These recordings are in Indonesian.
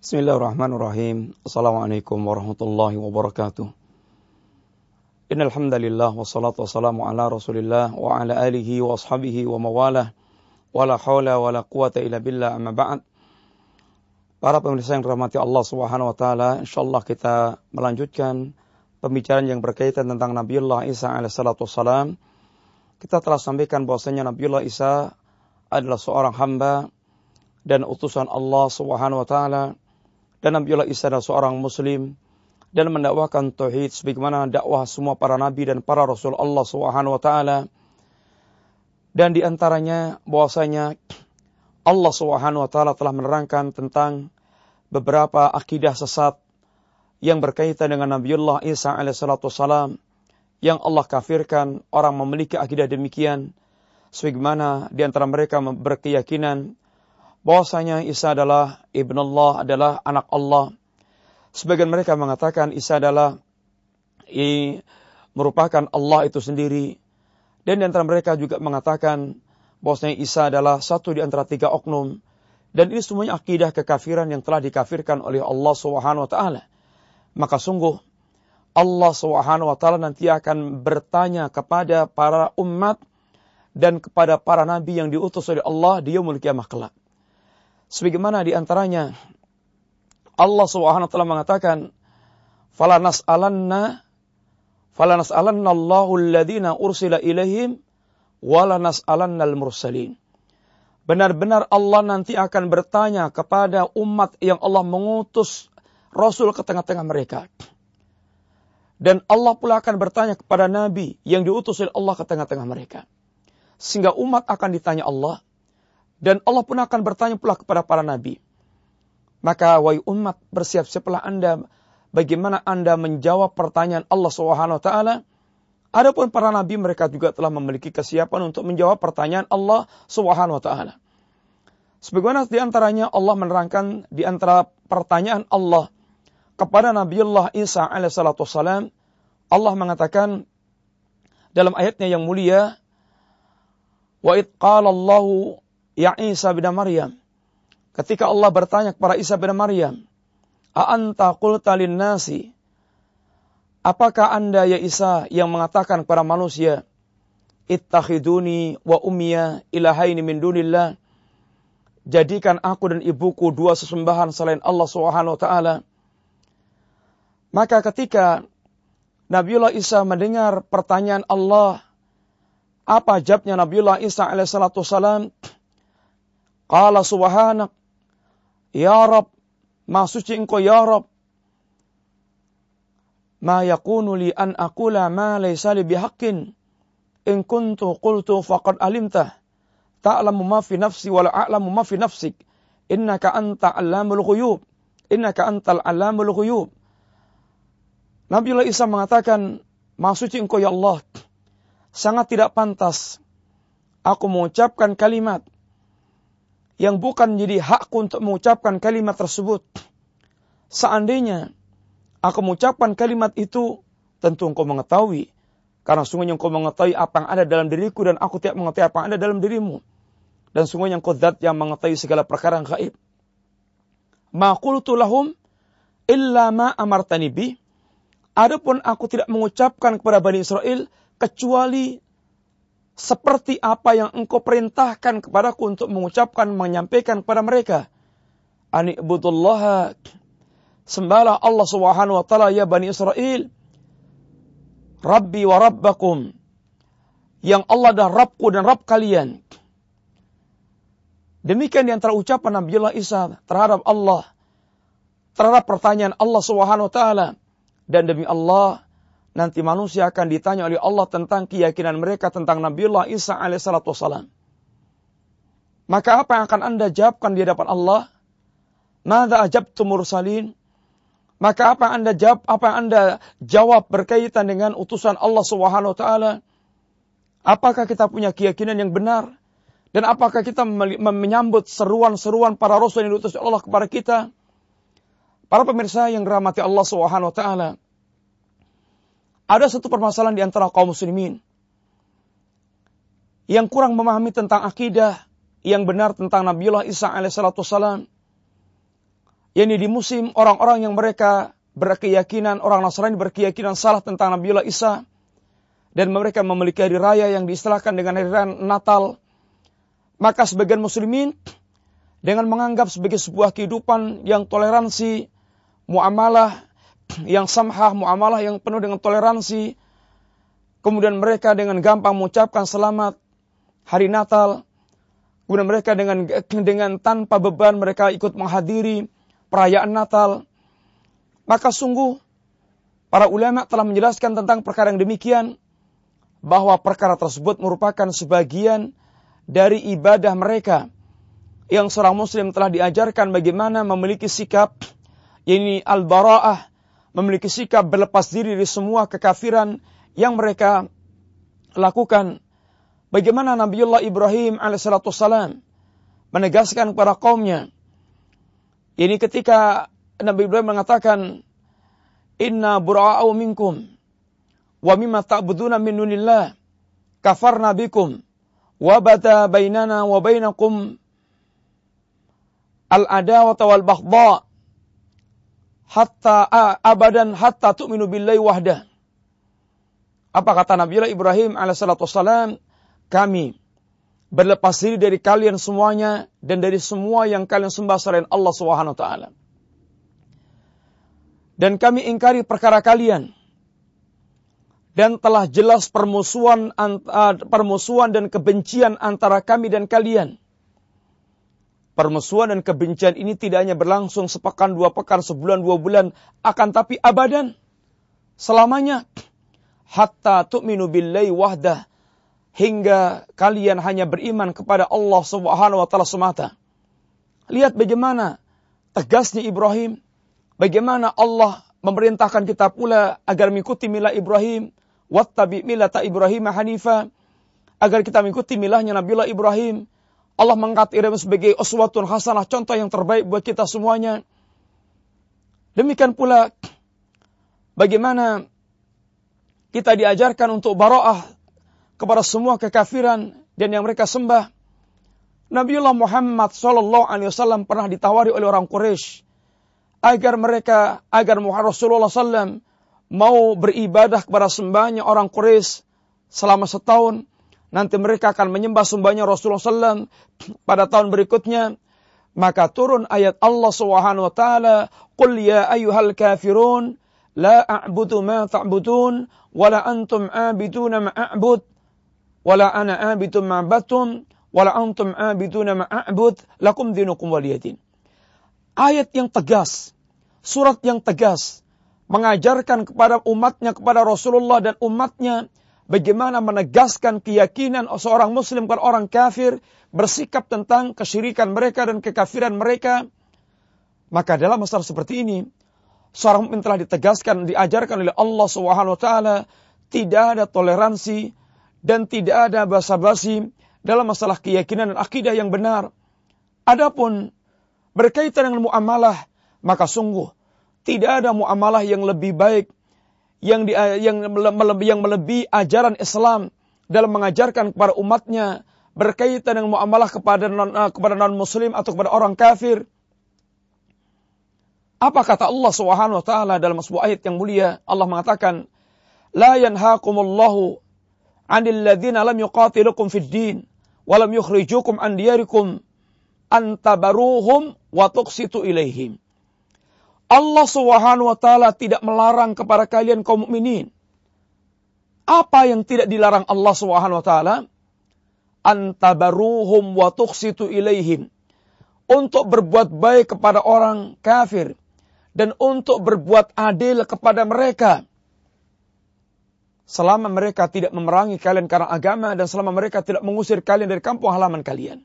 Bismillahirrahmanirrahim. Assalamualaikum warahmatullahi wabarakatuh. Innal hamdalillah wassalatu wassalamu ala Rasulillah wa ala alihi wa ashabihi wa mawalah. Wala haula wala quwata illa billah amma ba'd. Para pemirsa yang dirahmati Allah Subhanahu wa taala, insyaallah kita melanjutkan pembicaraan yang berkaitan tentang Nabiullah Isa alaihissalatu wassalam. Kita telah sampaikan bahwasanya Nabiullah Isa adalah seorang hamba dan utusan Allah Subhanahu wa taala dan Nabiullah Isa adalah seorang muslim dan mendakwakan tauhid sebagaimana dakwah semua para nabi dan para rasul Allah Subhanahu wa taala. Dan di antaranya bahwasanya Allah Subhanahu wa taala telah menerangkan tentang beberapa akidah sesat yang berkaitan dengan Nabiullah Isa alaihissalatu yang Allah kafirkan orang memiliki akidah demikian sebagaimana di antara mereka berkeyakinan bahwasanya Isa adalah ibn Allah, adalah anak Allah. Sebagian mereka mengatakan Isa adalah i, merupakan Allah itu sendiri. Dan di antara mereka juga mengatakan bahwasanya Isa adalah satu di antara tiga oknum. Dan ini semuanya akidah kekafiran yang telah dikafirkan oleh Allah Subhanahu wa taala. Maka sungguh Allah Subhanahu wa taala nanti akan bertanya kepada para umat dan kepada para nabi yang diutus oleh Allah di yaumul kiamah kelak. Sebagaimana di antaranya Allah Subhanahu wa taala mengatakan, "Fala nas'alanna fala nas'alanna Allahu alladziina ursila ilaihim wala nas'alanna al-mursalin." Benar-benar Allah nanti akan bertanya kepada umat yang Allah mengutus Rasul ke tengah-tengah mereka. Dan Allah pula akan bertanya kepada Nabi yang diutus oleh Allah ke tengah-tengah mereka. Sehingga umat akan ditanya Allah, dan Allah pun akan bertanya pula kepada para nabi. Maka wahai umat bersiap-siaplah Anda bagaimana Anda menjawab pertanyaan Allah Subhanahu wa taala. Adapun para nabi mereka juga telah memiliki kesiapan untuk menjawab pertanyaan Allah Subhanahu wa taala. Sebagaimana di antaranya Allah menerangkan di antara pertanyaan Allah kepada Nabiullah Isa alaihissalatu wassalam, Allah mengatakan dalam ayatnya yang mulia, Wa id Allahu ya Isa bin Maryam. Ketika Allah bertanya kepada Isa bin Maryam, "A anta qulta nasi?" Apakah Anda ya Isa yang mengatakan kepada manusia, "Ittakhiduni wa ummiya ilahaini min dunillah?" Jadikan aku dan ibuku dua sesembahan selain Allah Subhanahu wa taala. Maka ketika Nabiullah Isa mendengar pertanyaan Allah, apa jawabnya Nabiullah Isa alaihissalatu wassalam? Qala subhanak. Ya Rab. Ma suci engkau ya Rab. Ma yakunu li an akula ma laysa li bihaqqin. In kuntu qultu faqad alimtah. Ta'lamu ma fi nafsi wa la a'lamu ma fi nafsik. Innaka anta alamul ghuyub. Innaka antal alamul ghuyub. Nabiullah Isa mengatakan, Maksudnya engkau ya Allah, sangat tidak pantas aku mengucapkan kalimat yang bukan menjadi hakku untuk mengucapkan kalimat tersebut. Seandainya aku mengucapkan kalimat itu, tentu engkau mengetahui. Karena sungguhnya engkau mengetahui apa yang ada dalam diriku dan aku tidak mengetahui apa yang ada dalam dirimu. Dan sungguhnya engkau zat yang mengetahui segala perkara yang gaib. Ma qultu lahum illa ma amartani bi. Adapun aku tidak mengucapkan kepada Bani Israel kecuali seperti apa yang engkau perintahkan kepadaku untuk mengucapkan, menyampaikan kepada mereka. Anikbudullah. Sembahlah Allah subhanahu wa ta'ala ya Bani Israel. Rabbi wa Rabbakum. Yang Allah dan Rabbku dan Rabb kalian. Demikian di antara ucapan Nabiullah Isa terhadap Allah. Terhadap pertanyaan Allah subhanahu wa ta'ala. Dan demi Allah, nanti manusia akan ditanya oleh Allah tentang keyakinan mereka tentang Nabiullah Isa alaihissalatu wassalam. Maka apa yang akan anda jawabkan di hadapan Allah? Mada ajabtu mursalin? Maka apa yang anda jawab, apa yang anda jawab berkaitan dengan utusan Allah Subhanahu wa taala? Apakah kita punya keyakinan yang benar? Dan apakah kita menyambut seruan-seruan para rasul yang diutus Allah kepada kita? Para pemirsa yang dirahmati Allah Subhanahu wa taala, ada satu permasalahan di antara kaum muslimin yang kurang memahami tentang akidah yang benar tentang Nabiullah Isa alaihissalatu yakni di musim orang-orang yang mereka berkeyakinan orang Nasrani berkeyakinan salah tentang Nabiullah Isa. Dan mereka memiliki hari raya yang diistilahkan dengan hari raya Natal. Maka sebagian muslimin dengan menganggap sebagai sebuah kehidupan yang toleransi muamalah yang samhah muamalah yang penuh dengan toleransi kemudian mereka dengan gampang mengucapkan selamat hari Natal kemudian mereka dengan dengan tanpa beban mereka ikut menghadiri perayaan Natal. Maka sungguh para ulama telah menjelaskan tentang perkara yang demikian bahwa perkara tersebut merupakan sebagian dari ibadah mereka yang seorang muslim telah diajarkan bagaimana memiliki sikap ini al-bara'ah memiliki sikap berlepas diri dari semua kekafiran yang mereka lakukan. Bagaimana Nabiullah Ibrahim alaihissalam menegaskan kepada kaumnya? Ini ketika Nabi Ibrahim mengatakan, Inna bura'au minkum, wa mimma ta'buduna min dunillah, kafarna bikum, wa bata bainana wa bainakum al-adawata wal baghdha hatta abadan hatta tu'minu billahi wahdah. Apa kata Nabi Ibrahim alaihissalatu Kami berlepas diri dari kalian semuanya dan dari semua yang kalian sembah selain Allah Subhanahu wa taala. Dan kami ingkari perkara kalian dan telah jelas permusuhan permusuhan dan kebencian antara kami dan kalian. Permusuhan dan kebencian ini tidak hanya berlangsung sepekan, dua pekan, sebulan, dua bulan, akan tapi abadan. Selamanya. Hatta tu'minu billahi wahdah hingga kalian hanya beriman kepada Allah Subhanahu wa taala semata. Lihat bagaimana tegasnya Ibrahim, bagaimana Allah memerintahkan kita pula agar mengikuti milah Ibrahim, wattabi milata Ibrahim hanifa, agar kita mengikuti milahnya Nabiullah Ibrahim. Allah mengangkat Ibrahim sebagai uswatun hasanah, contoh yang terbaik buat kita semuanya. Demikian pula bagaimana kita diajarkan untuk baroah kepada semua kekafiran dan yang mereka sembah. Nabiullah Muhammad Sallallahu Alaihi Wasallam pernah ditawari oleh orang Quraisy agar mereka agar Rasulullah Sallam mau beribadah kepada sembahnya orang Quraisy selama setahun. Nanti mereka akan menyembah sembahnya Rasulullah Sallam pada tahun berikutnya. Maka turun ayat Allah Subhanahu Wa Taala, "Qul ya ayyuhal kafirun, la a'budu ma ta'budun, wa la antum a'biduna ma a'bud." wala ana abitum ma'batum wala antum abiduna ma'abud lakum dinukum waliyadin. Ayat yang tegas, surat yang tegas mengajarkan kepada umatnya kepada Rasulullah dan umatnya bagaimana menegaskan keyakinan seorang muslim kepada orang kafir bersikap tentang kesyirikan mereka dan kekafiran mereka. Maka dalam masalah seperti ini, seorang mukmin telah ditegaskan, diajarkan oleh Allah Subhanahu wa taala tidak ada toleransi dan tidak ada basa-basi dalam masalah keyakinan dan akidah yang benar. Adapun berkaitan dengan muamalah, maka sungguh tidak ada muamalah yang lebih baik yang di, yang yang melebihi ajaran Islam dalam mengajarkan kepada umatnya berkaitan dengan muamalah kepada non, eh, kepada non muslim atau kepada orang kafir. Apa kata Allah Subhanahu wa taala dalam sebuah ayat yang mulia? Allah mengatakan, "La yanhaqumullahu 'anil ladzina lam yuqatilukum fid din wa lam yukhrijukum an diyarikum an tabaruhum wa tuqsitu ilaihim. Allah Subhanahu wa taala tidak melarang kepada kalian kaum mukminin. Apa yang tidak dilarang Allah Subhanahu wa taala? Antabaruhum wa tuqsitu ilaihim. Untuk berbuat baik kepada orang kafir dan untuk berbuat adil kepada mereka selama mereka tidak memerangi kalian karena agama dan selama mereka tidak mengusir kalian dari kampung halaman kalian.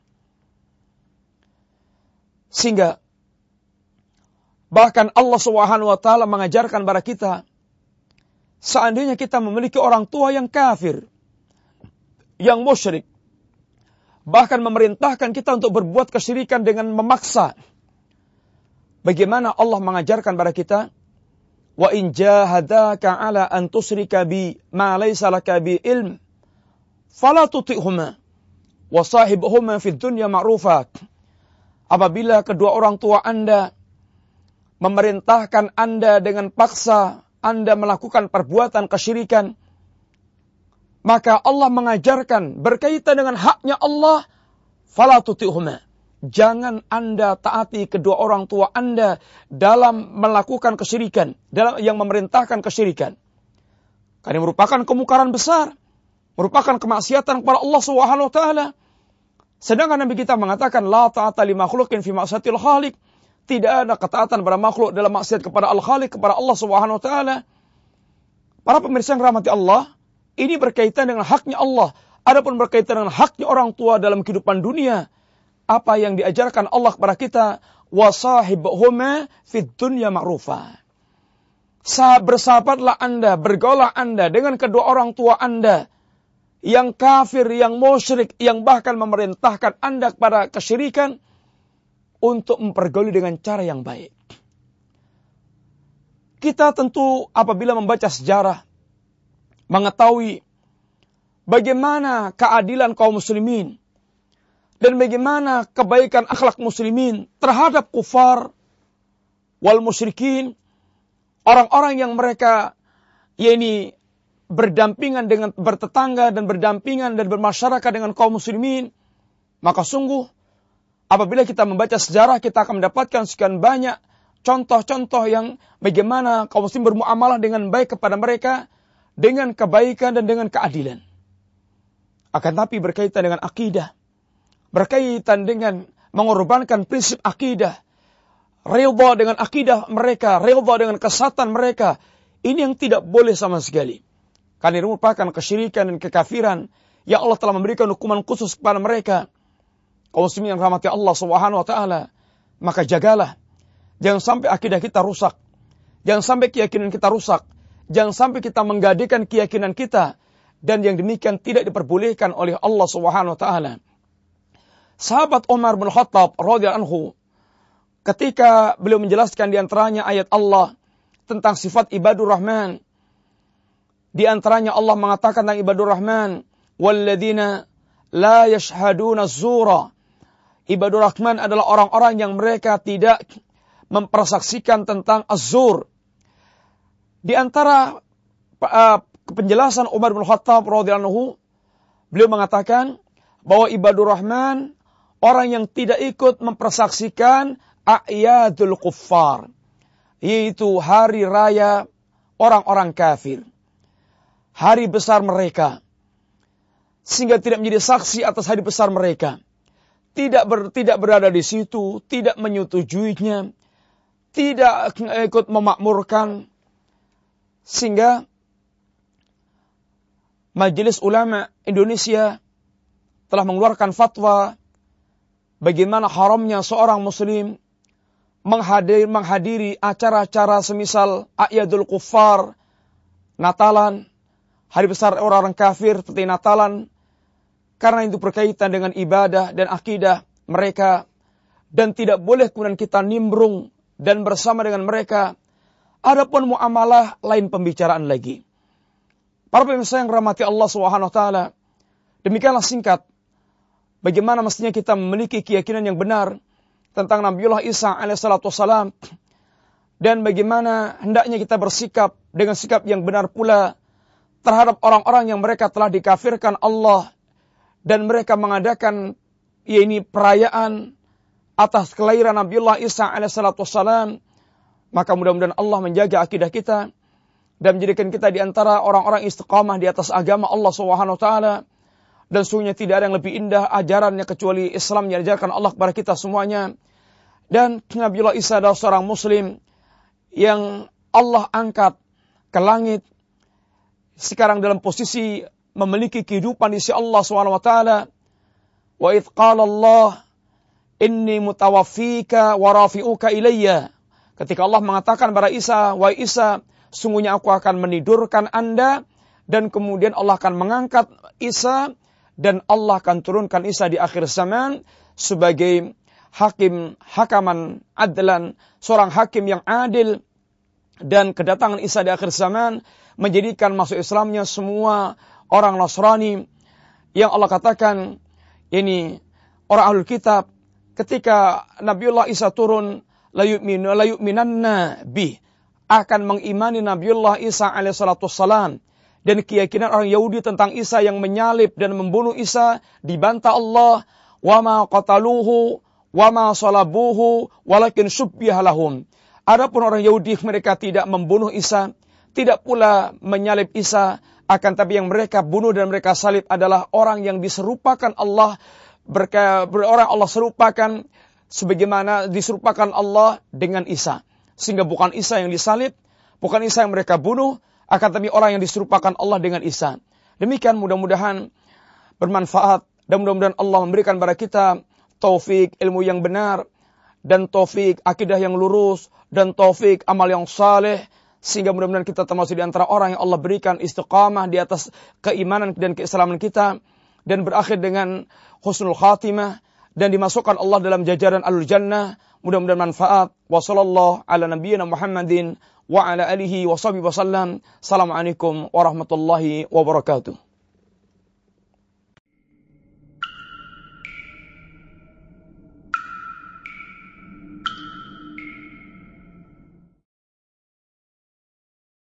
Sehingga bahkan Allah Subhanahu wa taala mengajarkan kepada kita seandainya kita memiliki orang tua yang kafir, yang musyrik, bahkan memerintahkan kita untuk berbuat kesyirikan dengan memaksa. Bagaimana Allah mengajarkan kepada kita Wa in jahadaka ala an tusrika bi ma laysa laka bi ilm fala tuti'huma wa sahibhuma fid dunya ma'rufa. Apabila kedua orang tua Anda memerintahkan Anda dengan paksa Anda melakukan perbuatan kesyirikan, maka Allah mengajarkan berkaitan dengan haknya Allah, fala. Jangan Anda taati kedua orang tua Anda dalam melakukan kesyirikan, dalam yang memerintahkan kesyirikan. Karena merupakan kemungkaran besar, merupakan kemaksiatan kepada Allah Subhanahu taala. Sedangkan Nabi kita mengatakan la ta'ata li makhluqin fi ma'siyatil khaliq. Tidak ada ketaatan pada makhluk dalam maksiat kepada Al-Khaliq, kepada Allah Subhanahu wa taala. Para pemirsa yang rahmati Allah, ini berkaitan dengan haknya Allah. Adapun berkaitan dengan haknya orang tua dalam kehidupan dunia, apa yang diajarkan Allah kepada kita, wasahibhuma fid dunya ma'rufa. Bersahabatlah Anda, bergaulah Anda dengan kedua orang tua Anda yang kafir, yang musyrik, yang bahkan memerintahkan Anda kepada kesyirikan untuk mempergauli dengan cara yang baik. Kita tentu apabila membaca sejarah, mengetahui bagaimana keadilan kaum muslimin, dan bagaimana kebaikan akhlak muslimin terhadap kufar wal musyrikin, orang-orang yang mereka yakni berdampingan dengan bertetangga dan berdampingan dan bermasyarakat dengan kaum muslimin, maka sungguh apabila kita membaca sejarah kita akan mendapatkan sekian banyak contoh-contoh yang bagaimana kaum muslim bermuamalah dengan baik kepada mereka dengan kebaikan dan dengan keadilan. Akan tapi berkaitan dengan akidah, berkaitan dengan mengorbankan prinsip akidah, ridha dengan akidah mereka, ridha dengan kesatan mereka, ini yang tidak boleh sama sekali. Karena ini merupakan kesyirikan dan kekafiran yang Allah telah memberikan hukuman khusus kepada mereka. Kaum muslimin yang rahmati Allah Subhanahu wa taala, maka jagalah jangan sampai akidah kita rusak. Jangan sampai keyakinan kita rusak. Jangan sampai kita menggadekan keyakinan kita dan yang demikian tidak diperbolehkan oleh Allah Subhanahu wa taala. Sahabat Umar bin Khattab radhiyallahu anhu ketika beliau menjelaskan di antaranya ayat Allah tentang sifat ibadur rahman di antaranya Allah mengatakan tentang ibadur rahman, "Walladzina la yashhaduna zura." Ibadur rahman adalah orang-orang yang mereka tidak mempersaksikan tentang azur. Di antara uh, penjelasan Umar bin Khattab radhiyallahu beliau mengatakan bahwa ibadur rahman orang yang tidak ikut mempersaksikan a'yadul kuffar yaitu hari raya orang-orang kafir hari besar mereka. Sehingga tidak menjadi saksi atas hari besar mereka. Tidak ber, tidak berada di situ, tidak menyetujuinya, tidak ikut memakmurkan. Sehingga Majelis Ulama Indonesia telah mengeluarkan fatwa bagaimana haramnya seorang muslim menghadiri, menghadiri acara-acara semisal Ayyadul Kufar, Natalan, hari besar orang-orang kafir seperti Natalan, karena itu berkaitan dengan ibadah dan akidah mereka, dan tidak boleh kemudian kita nimbrung dan bersama dengan mereka. Adapun muamalah lain pembicaraan lagi. Para pemirsa yang rahmati Allah Subhanahu wa taala, demikianlah singkat bagaimana mestinya kita memiliki keyakinan yang benar tentang Nabiullah Isa alaihissalatu wassalam dan bagaimana hendaknya kita bersikap dengan sikap yang benar pula terhadap orang-orang yang mereka telah dikafirkan Allah dan mereka mengadakan ya ini perayaan atas kelahiran Nabiullah Isa alaihissalatu wassalam. Maka mudah-mudahan Allah menjaga akidah kita dan menjadikan kita di antara orang-orang istiqamah di atas agama Allah taala. Dan sungguhnya tidak ada yang lebih indah ajarannya kecuali Islam yang diajarkan Allah kepada kita semuanya. Dan Nabiullah Isa adalah seorang muslim yang Allah angkat ke langit. Sekarang dalam posisi memiliki kehidupan di sisi Allah SWT. Wa idh qala Allah inni mutawaffika wa rafi'uka ilayya. Ketika Allah mengatakan kepada Isa, wa Isa, sungguhnya aku akan menidurkan Anda dan kemudian Allah akan mengangkat Isa dan Allah akan turunkan Isa di akhir zaman sebagai hakim hakaman adlan, seorang hakim yang adil dan kedatangan Isa di akhir zaman menjadikan masuk Islamnya semua orang Nasrani yang Allah katakan ini orang ahlul kitab ketika Nabiullah Isa turun layu'minanna bih akan mengimani Nabiullah Isa alaihissalatu salam dan keyakinan orang Yahudi tentang Isa yang menyalib dan membunuh Isa dibantah Allah wa ma qataluhu wa ma salabuhu walakin syubbiha lahum. Adapun orang Yahudi mereka tidak membunuh Isa tidak pula menyalib Isa akan tapi yang mereka bunuh dan mereka salib adalah orang yang diserupakan Allah berka, orang Allah serupakan sebagaimana diserupakan Allah dengan Isa sehingga bukan Isa yang disalib, bukan Isa yang mereka bunuh, akan tapi orang yang diserupakan Allah dengan Isa. Demikian mudah-mudahan bermanfaat dan mudah-mudahan Allah memberikan kepada kita taufik ilmu yang benar dan taufik akidah yang lurus dan taufik amal yang saleh sehingga mudah-mudahan kita termasuk di antara orang yang Allah berikan istiqamah di atas keimanan dan keislaman kita dan berakhir dengan husnul khatimah dan dimasukkan Allah dalam jajaran alul jannah Mudah-mudahan manfaat. Wassallallahu ala nabiyyina Muhammadin wa ala alihi wa wasallam. Assalamualaikum warahmatullahi wabarakatuh.